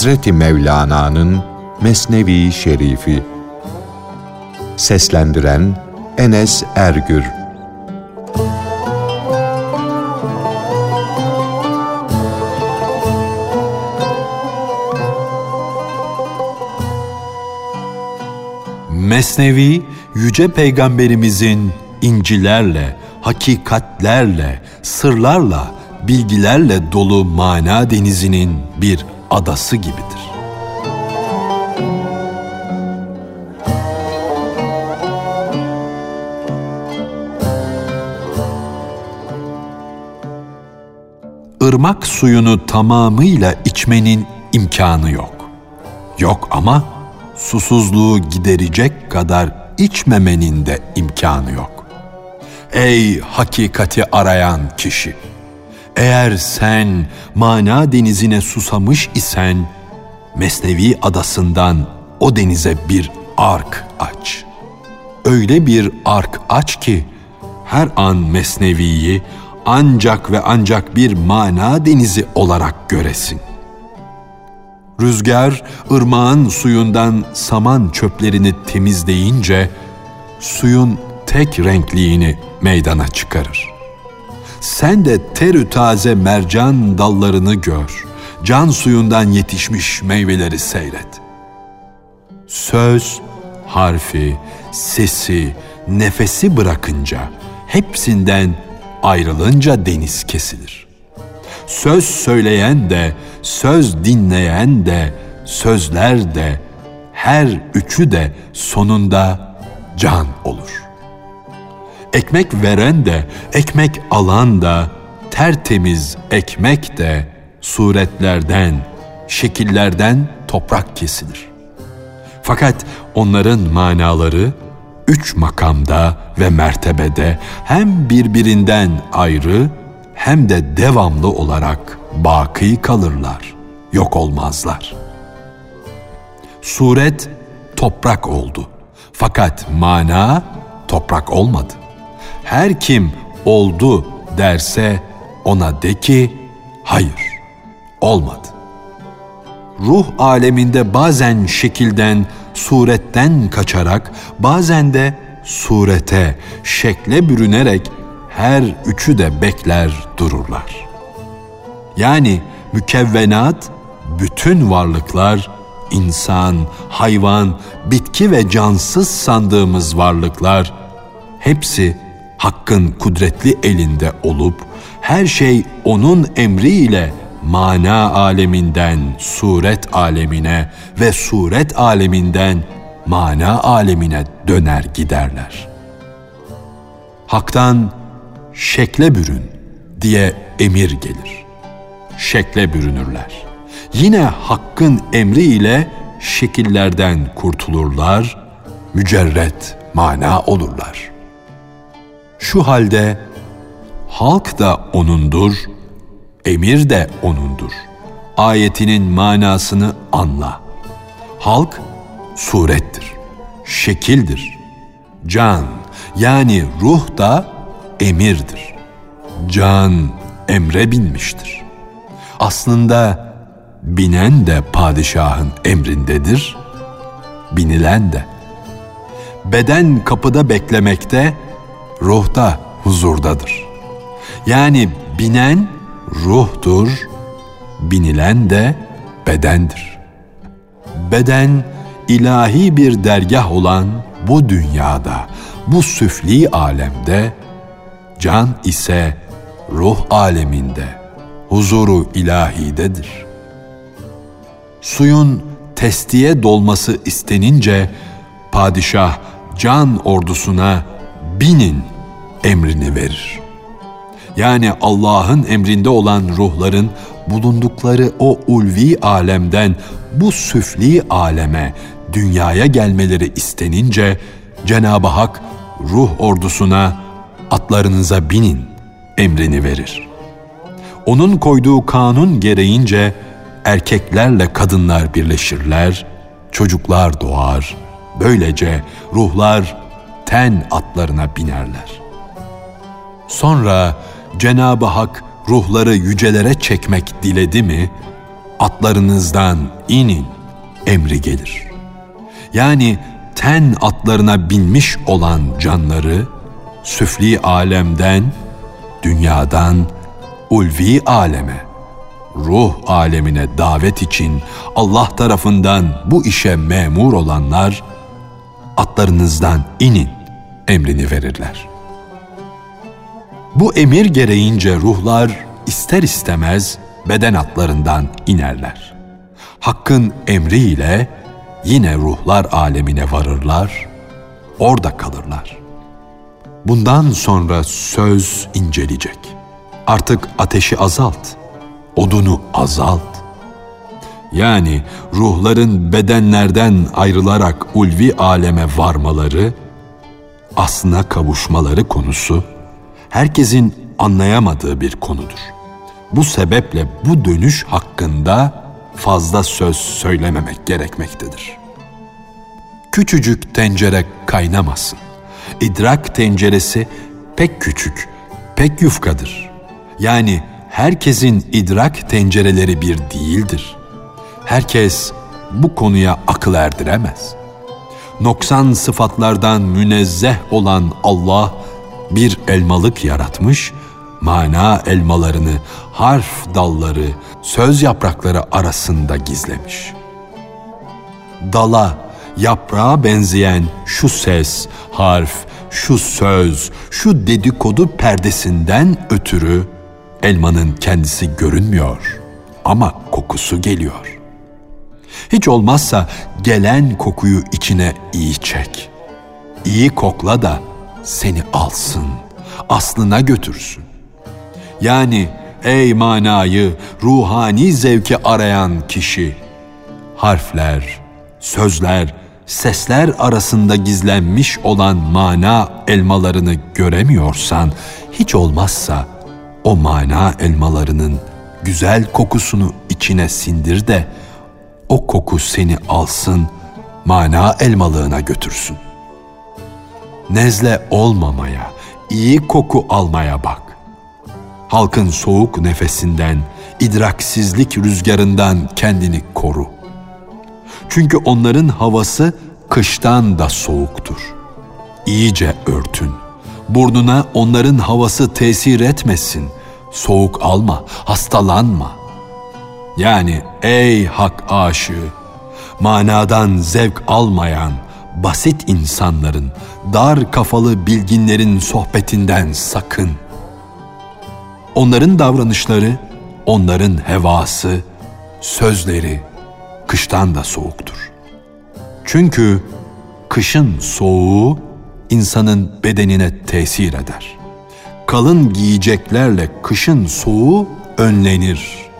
Hazreti Mevlana'nın Mesnevi Şerifi. Seslendiren Enes Ergür. Mesnevi, Yüce Peygamberimizin incilerle, hakikatlerle, sırlarla, bilgilerle dolu mana denizinin bir adası gibidir. Irmak suyunu tamamıyla içmenin imkanı yok. Yok ama susuzluğu giderecek kadar içmemenin de imkanı yok. Ey hakikati arayan kişi! Eğer sen mana denizine susamış isen, Mesnevi adasından o denize bir ark aç. Öyle bir ark aç ki, her an Mesnevi'yi ancak ve ancak bir mana denizi olarak göresin. Rüzgar ırmağın suyundan saman çöplerini temizleyince suyun tek renkliğini meydana çıkarır. Sen de terü taze mercan dallarını gör. Can suyundan yetişmiş meyveleri seyret. Söz, harfi, sesi, nefesi bırakınca hepsinden ayrılınca deniz kesilir. Söz söyleyen de, söz dinleyen de, sözler de, her üçü de sonunda can olur. Ekmek veren de, ekmek alan da, tertemiz ekmek de suretlerden, şekillerden toprak kesilir. Fakat onların manaları üç makamda ve mertebede hem birbirinden ayrı hem de devamlı olarak baki kalırlar, yok olmazlar. Suret toprak oldu. Fakat mana toprak olmadı. Her kim oldu derse ona de ki hayır, olmadı. Ruh aleminde bazen şekilden, suretten kaçarak, bazen de surete, şekle bürünerek her üçü de bekler dururlar. Yani mükevvenat, bütün varlıklar, insan, hayvan, bitki ve cansız sandığımız varlıklar, hepsi Hakk'ın kudretli elinde olup, her şey O'nun emriyle mana aleminden suret alemine ve suret aleminden mana alemine döner giderler. Hak'tan şekle bürün diye emir gelir. Şekle bürünürler. Yine Hakk'ın emri ile şekillerden kurtulurlar, mücerret mana olurlar. Şu halde halk da O'nundur, emir de O'nundur. Ayetinin manasını anla. Halk surettir, şekildir. Can yani ruh da emirdir. Can emre binmiştir. Aslında binen de padişahın emrindedir, binilen de. Beden kapıda beklemekte, ruh da huzurdadır. Yani binen ruhtur, binilen de bedendir. Beden ilahi bir dergah olan bu dünyada, bu süfli alemde, can ise ruh aleminde, huzuru ilahidedir. Suyun testiye dolması istenince padişah can ordusuna binin emrini verir. Yani Allah'ın emrinde olan ruhların bulundukları o ulvi alemden bu süfli aleme, dünyaya gelmeleri istenince Cenab-ı Hak ruh ordusuna atlarınıza binin emrini verir. Onun koyduğu kanun gereğince erkeklerle kadınlar birleşirler, çocuklar doğar, böylece ruhlar ten atlarına binerler. Sonra Cenab-ı Hak ruhları yücelere çekmek diledi mi, atlarınızdan inin emri gelir. Yani ten atlarına binmiş olan canları süfli alemden, dünyadan ulvi aleme, ruh alemine davet için Allah tarafından bu işe memur olanlar atlarınızdan inin emrini verirler. Bu emir gereğince ruhlar ister istemez beden atlarından inerler. Hakkın emriyle yine ruhlar alemine varırlar, orada kalırlar. Bundan sonra söz incelecek. Artık ateşi azalt, odunu azalt. Yani ruhların bedenlerden ayrılarak ulvi aleme varmaları, aslına kavuşmaları konusu herkesin anlayamadığı bir konudur. Bu sebeple bu dönüş hakkında fazla söz söylememek gerekmektedir. Küçücük tencere kaynamasın. İdrak tenceresi pek küçük, pek yufkadır. Yani herkesin idrak tencereleri bir değildir. Herkes bu konuya akıl erdiremez. Noksan sıfatlardan münezzeh olan Allah bir elmalık yaratmış, mana elmalarını harf dalları, söz yaprakları arasında gizlemiş. Dala, yaprağa benzeyen şu ses, harf, şu söz, şu dedikodu perdesinden ötürü elmanın kendisi görünmüyor ama kokusu geliyor. Hiç olmazsa gelen kokuyu içine iyi çek. İyi kokla da seni alsın, aslına götürsün. Yani ey manayı, ruhani zevki arayan kişi, harfler, sözler, sesler arasında gizlenmiş olan mana elmalarını göremiyorsan, hiç olmazsa o mana elmalarının güzel kokusunu içine sindir de o koku seni alsın, mana elmalığına götürsün. Nezle olmamaya, iyi koku almaya bak. Halkın soğuk nefesinden, idraksizlik rüzgarından kendini koru. Çünkü onların havası kıştan da soğuktur. İyice örtün. Burnuna onların havası tesir etmesin. Soğuk alma, hastalanma. Yani ey hak aşığı, manadan zevk almayan, basit insanların, dar kafalı bilginlerin sohbetinden sakın. Onların davranışları, onların hevası, sözleri kıştan da soğuktur. Çünkü kışın soğuğu insanın bedenine tesir eder. Kalın giyeceklerle kışın soğuğu önlenir.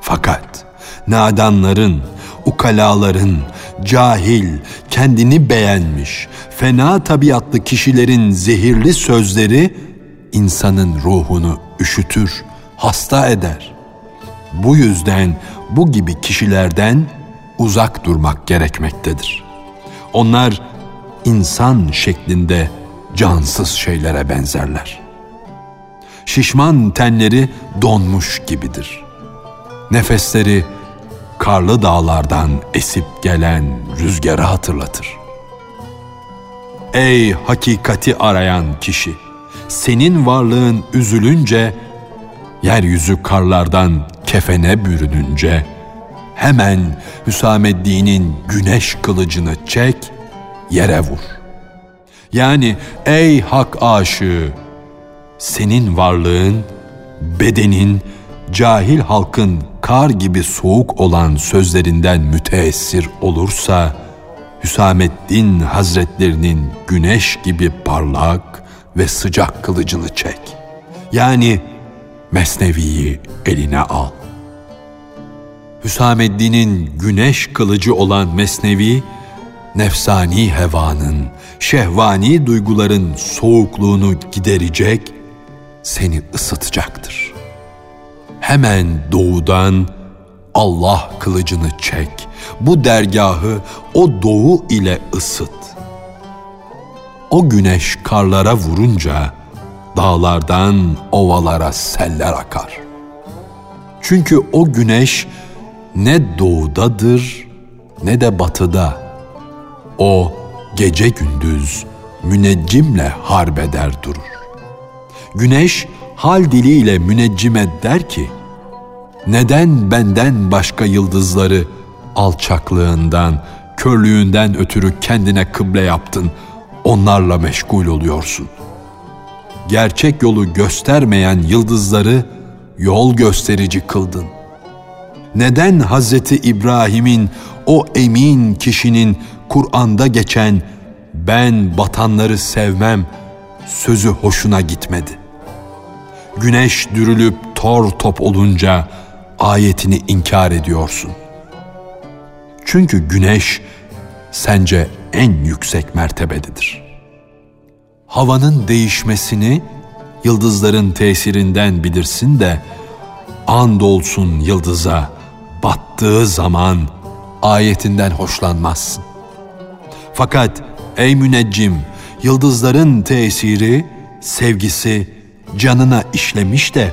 Fakat nadanların, ukalaların, cahil, kendini beğenmiş, fena tabiatlı kişilerin zehirli sözleri insanın ruhunu üşütür, hasta eder. Bu yüzden bu gibi kişilerden uzak durmak gerekmektedir. Onlar insan şeklinde cansız şeylere benzerler. Şişman tenleri donmuş gibidir. Nefesleri karlı dağlardan esip gelen rüzgarı hatırlatır. Ey hakikati arayan kişi! Senin varlığın üzülünce, yeryüzü karlardan kefene bürününce, hemen Hüsameddin'in güneş kılıcını çek, yere vur. Yani ey hak aşığı, senin varlığın, bedenin, cahil halkın kar gibi soğuk olan sözlerinden müteessir olursa, Hüsamettin Hazretlerinin güneş gibi parlak ve sıcak kılıcını çek. Yani Mesnevi'yi eline al. Hüsameddin'in güneş kılıcı olan Mesnevi, nefsani hevanın, şehvani duyguların soğukluğunu giderecek, seni ısıtacaktır. Hemen doğudan Allah kılıcını çek, bu dergahı o doğu ile ısıt. O güneş karlara vurunca dağlardan ovalara seller akar. Çünkü o güneş ne doğudadır ne de batıda. O gece gündüz müneccimle harbeder durur. Güneş hal diliyle müneccime der ki, neden benden başka yıldızları alçaklığından, körlüğünden ötürü kendine kıble yaptın, onlarla meşgul oluyorsun. Gerçek yolu göstermeyen yıldızları yol gösterici kıldın. Neden Hazreti İbrahim'in o emin kişinin Kur'an'da geçen ben batanları sevmem sözü hoşuna gitmedi. Güneş dürülüp tor top olunca ayetini inkar ediyorsun. Çünkü güneş sence en yüksek mertebededir. Havanın değişmesini yıldızların tesirinden bilirsin de andolsun yıldıza battığı zaman ayetinden hoşlanmazsın. Fakat ey müneccim yıldızların tesiri, sevgisi canına işlemiş de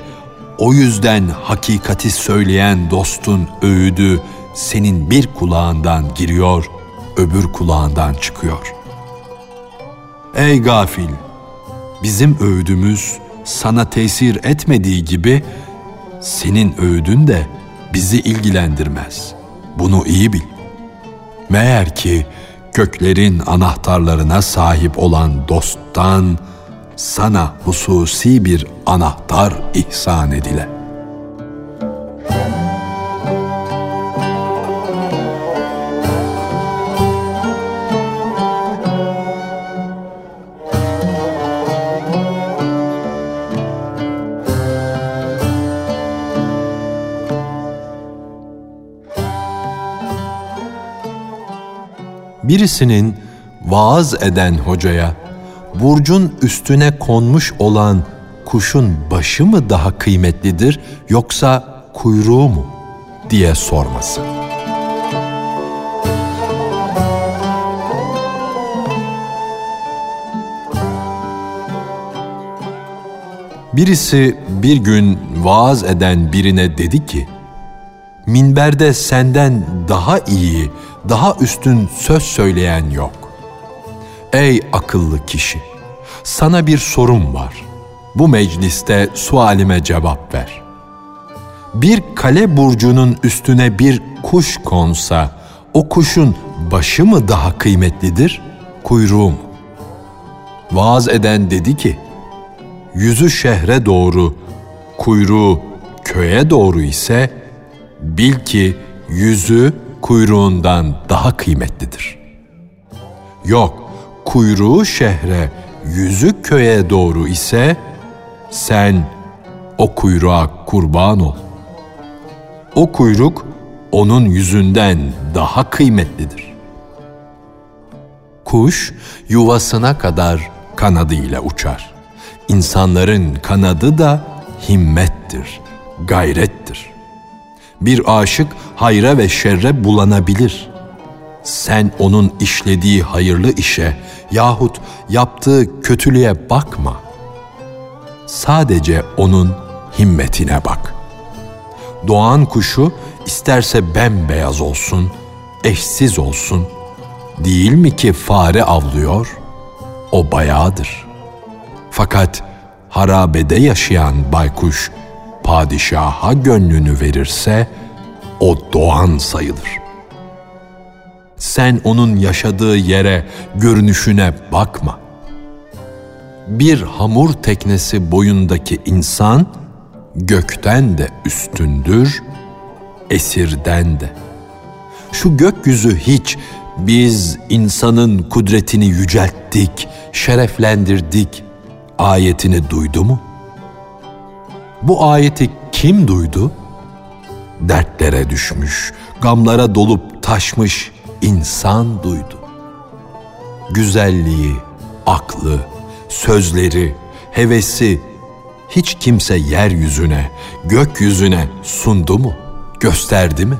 o yüzden hakikati söyleyen dostun öğüdü senin bir kulağından giriyor, öbür kulağından çıkıyor. Ey gafil! Bizim öğüdümüz sana tesir etmediği gibi senin öğüdün de bizi ilgilendirmez. Bunu iyi bil. Meğer ki köklerin anahtarlarına sahip olan dosttan sana hususi bir anahtar ihsan edile. Birisinin vaaz eden hocaya burcun üstüne konmuş olan kuşun başı mı daha kıymetlidir yoksa kuyruğu mu diye sorması. Birisi bir gün vaaz eden birine dedi ki, minberde senden daha iyi, daha üstün söz söyleyen yok. Ey akıllı kişi! Sana bir sorum var. Bu mecliste sualime cevap ver. Bir kale burcunun üstüne bir kuş konsa, o kuşun başı mı daha kıymetlidir, kuyruğu mu? Vaaz eden dedi ki, yüzü şehre doğru, kuyruğu köye doğru ise, bil ki yüzü kuyruğundan daha kıymetlidir. Yok, kuyruğu şehre, yüzü köye doğru ise sen o kuyruğa kurban ol. O kuyruk onun yüzünden daha kıymetlidir. Kuş yuvasına kadar kanadıyla uçar. İnsanların kanadı da himmettir, gayrettir. Bir aşık hayra ve şerre bulanabilir. Sen onun işlediği hayırlı işe yahut yaptığı kötülüğe bakma. Sadece onun himmetine bak. Doğan kuşu isterse bembeyaz olsun, eşsiz olsun. Değil mi ki fare avlıyor? O bayağıdır. Fakat harabede yaşayan baykuş padişaha gönlünü verirse o doğan sayılır. Sen onun yaşadığı yere, görünüşüne bakma. Bir hamur teknesi boyundaki insan gökten de üstündür, esirden de. Şu gökyüzü hiç biz insanın kudretini yücelttik, şereflendirdik ayetini duydu mu? Bu ayeti kim duydu? Dertlere düşmüş, gamlara dolup taşmış insan duydu. Güzelliği, aklı, sözleri, hevesi hiç kimse yeryüzüne, gökyüzüne sundu mu, gösterdi mi?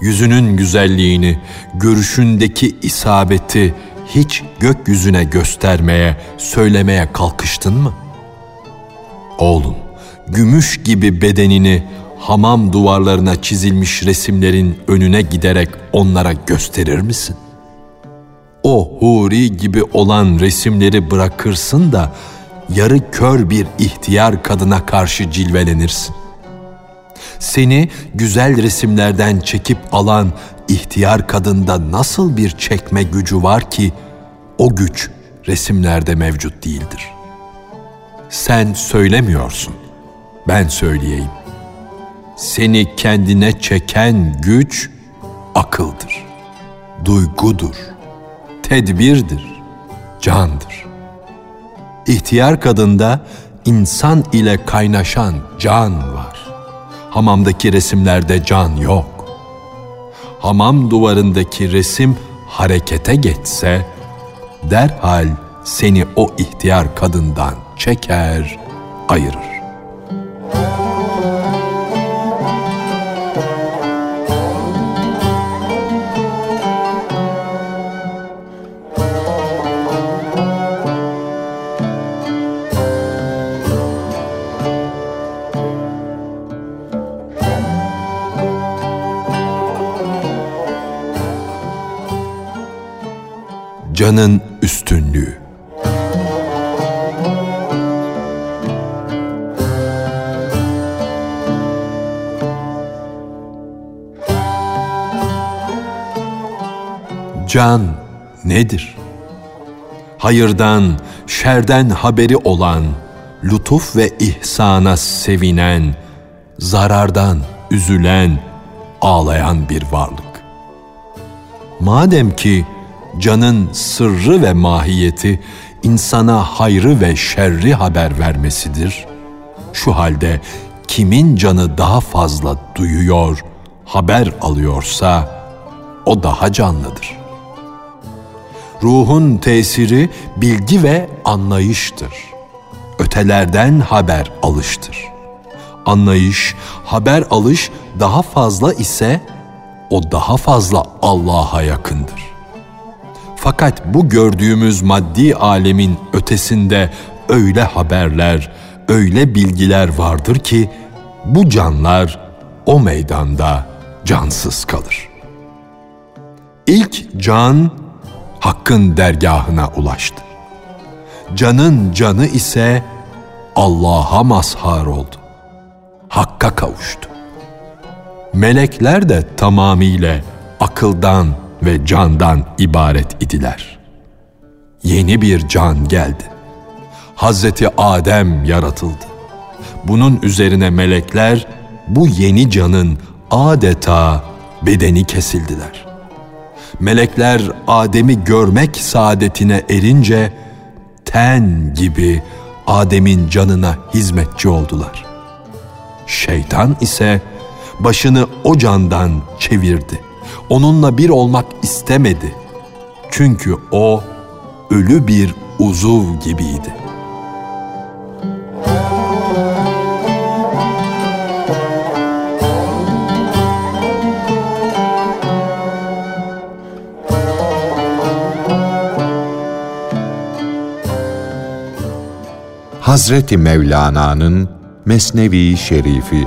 Yüzünün güzelliğini, görüşündeki isabeti hiç gökyüzüne göstermeye, söylemeye kalkıştın mı? Oğlum, gümüş gibi bedenini hamam duvarlarına çizilmiş resimlerin önüne giderek onlara gösterir misin? O huri gibi olan resimleri bırakırsın da yarı kör bir ihtiyar kadına karşı cilvelenirsin. Seni güzel resimlerden çekip alan ihtiyar kadında nasıl bir çekme gücü var ki o güç resimlerde mevcut değildir. Sen söylemiyorsun. Ben söyleyeyim. Seni kendine çeken güç akıldır. Duygudur. Tedbirdir. Candır. İhtiyar kadında insan ile kaynaşan can var. Hamamdaki resimlerde can yok. Hamam duvarındaki resim harekete geçse derhal seni o ihtiyar kadından çeker, ayırır. Canın üstünlüğü Can nedir? Hayırdan, şerden haberi olan, lütuf ve ihsana sevinen, zarardan üzülen, ağlayan bir varlık. Madem ki canın sırrı ve mahiyeti insana hayrı ve şerri haber vermesidir. Şu halde kimin canı daha fazla duyuyor, haber alıyorsa o daha canlıdır. Ruhun tesiri bilgi ve anlayıştır. Ötelerden haber alıştır. Anlayış, haber alış daha fazla ise o daha fazla Allah'a yakındır. Fakat bu gördüğümüz maddi alemin ötesinde öyle haberler, öyle bilgiler vardır ki bu canlar o meydanda cansız kalır. İlk can Hakk'ın dergahına ulaştı. Canın canı ise Allah'a mazhar oldu. Hakka kavuştu. Melekler de tamamıyla akıldan ve candan ibaret idiler. Yeni bir can geldi. Hazreti Adem yaratıldı. Bunun üzerine melekler bu yeni canın adeta bedeni kesildiler. Melekler Adem'i görmek saadetine erince ten gibi Adem'in canına hizmetçi oldular. Şeytan ise başını o candan çevirdi onunla bir olmak istemedi. Çünkü o ölü bir uzuv gibiydi. Hazreti Mevlana'nın Mesnevi Şerifi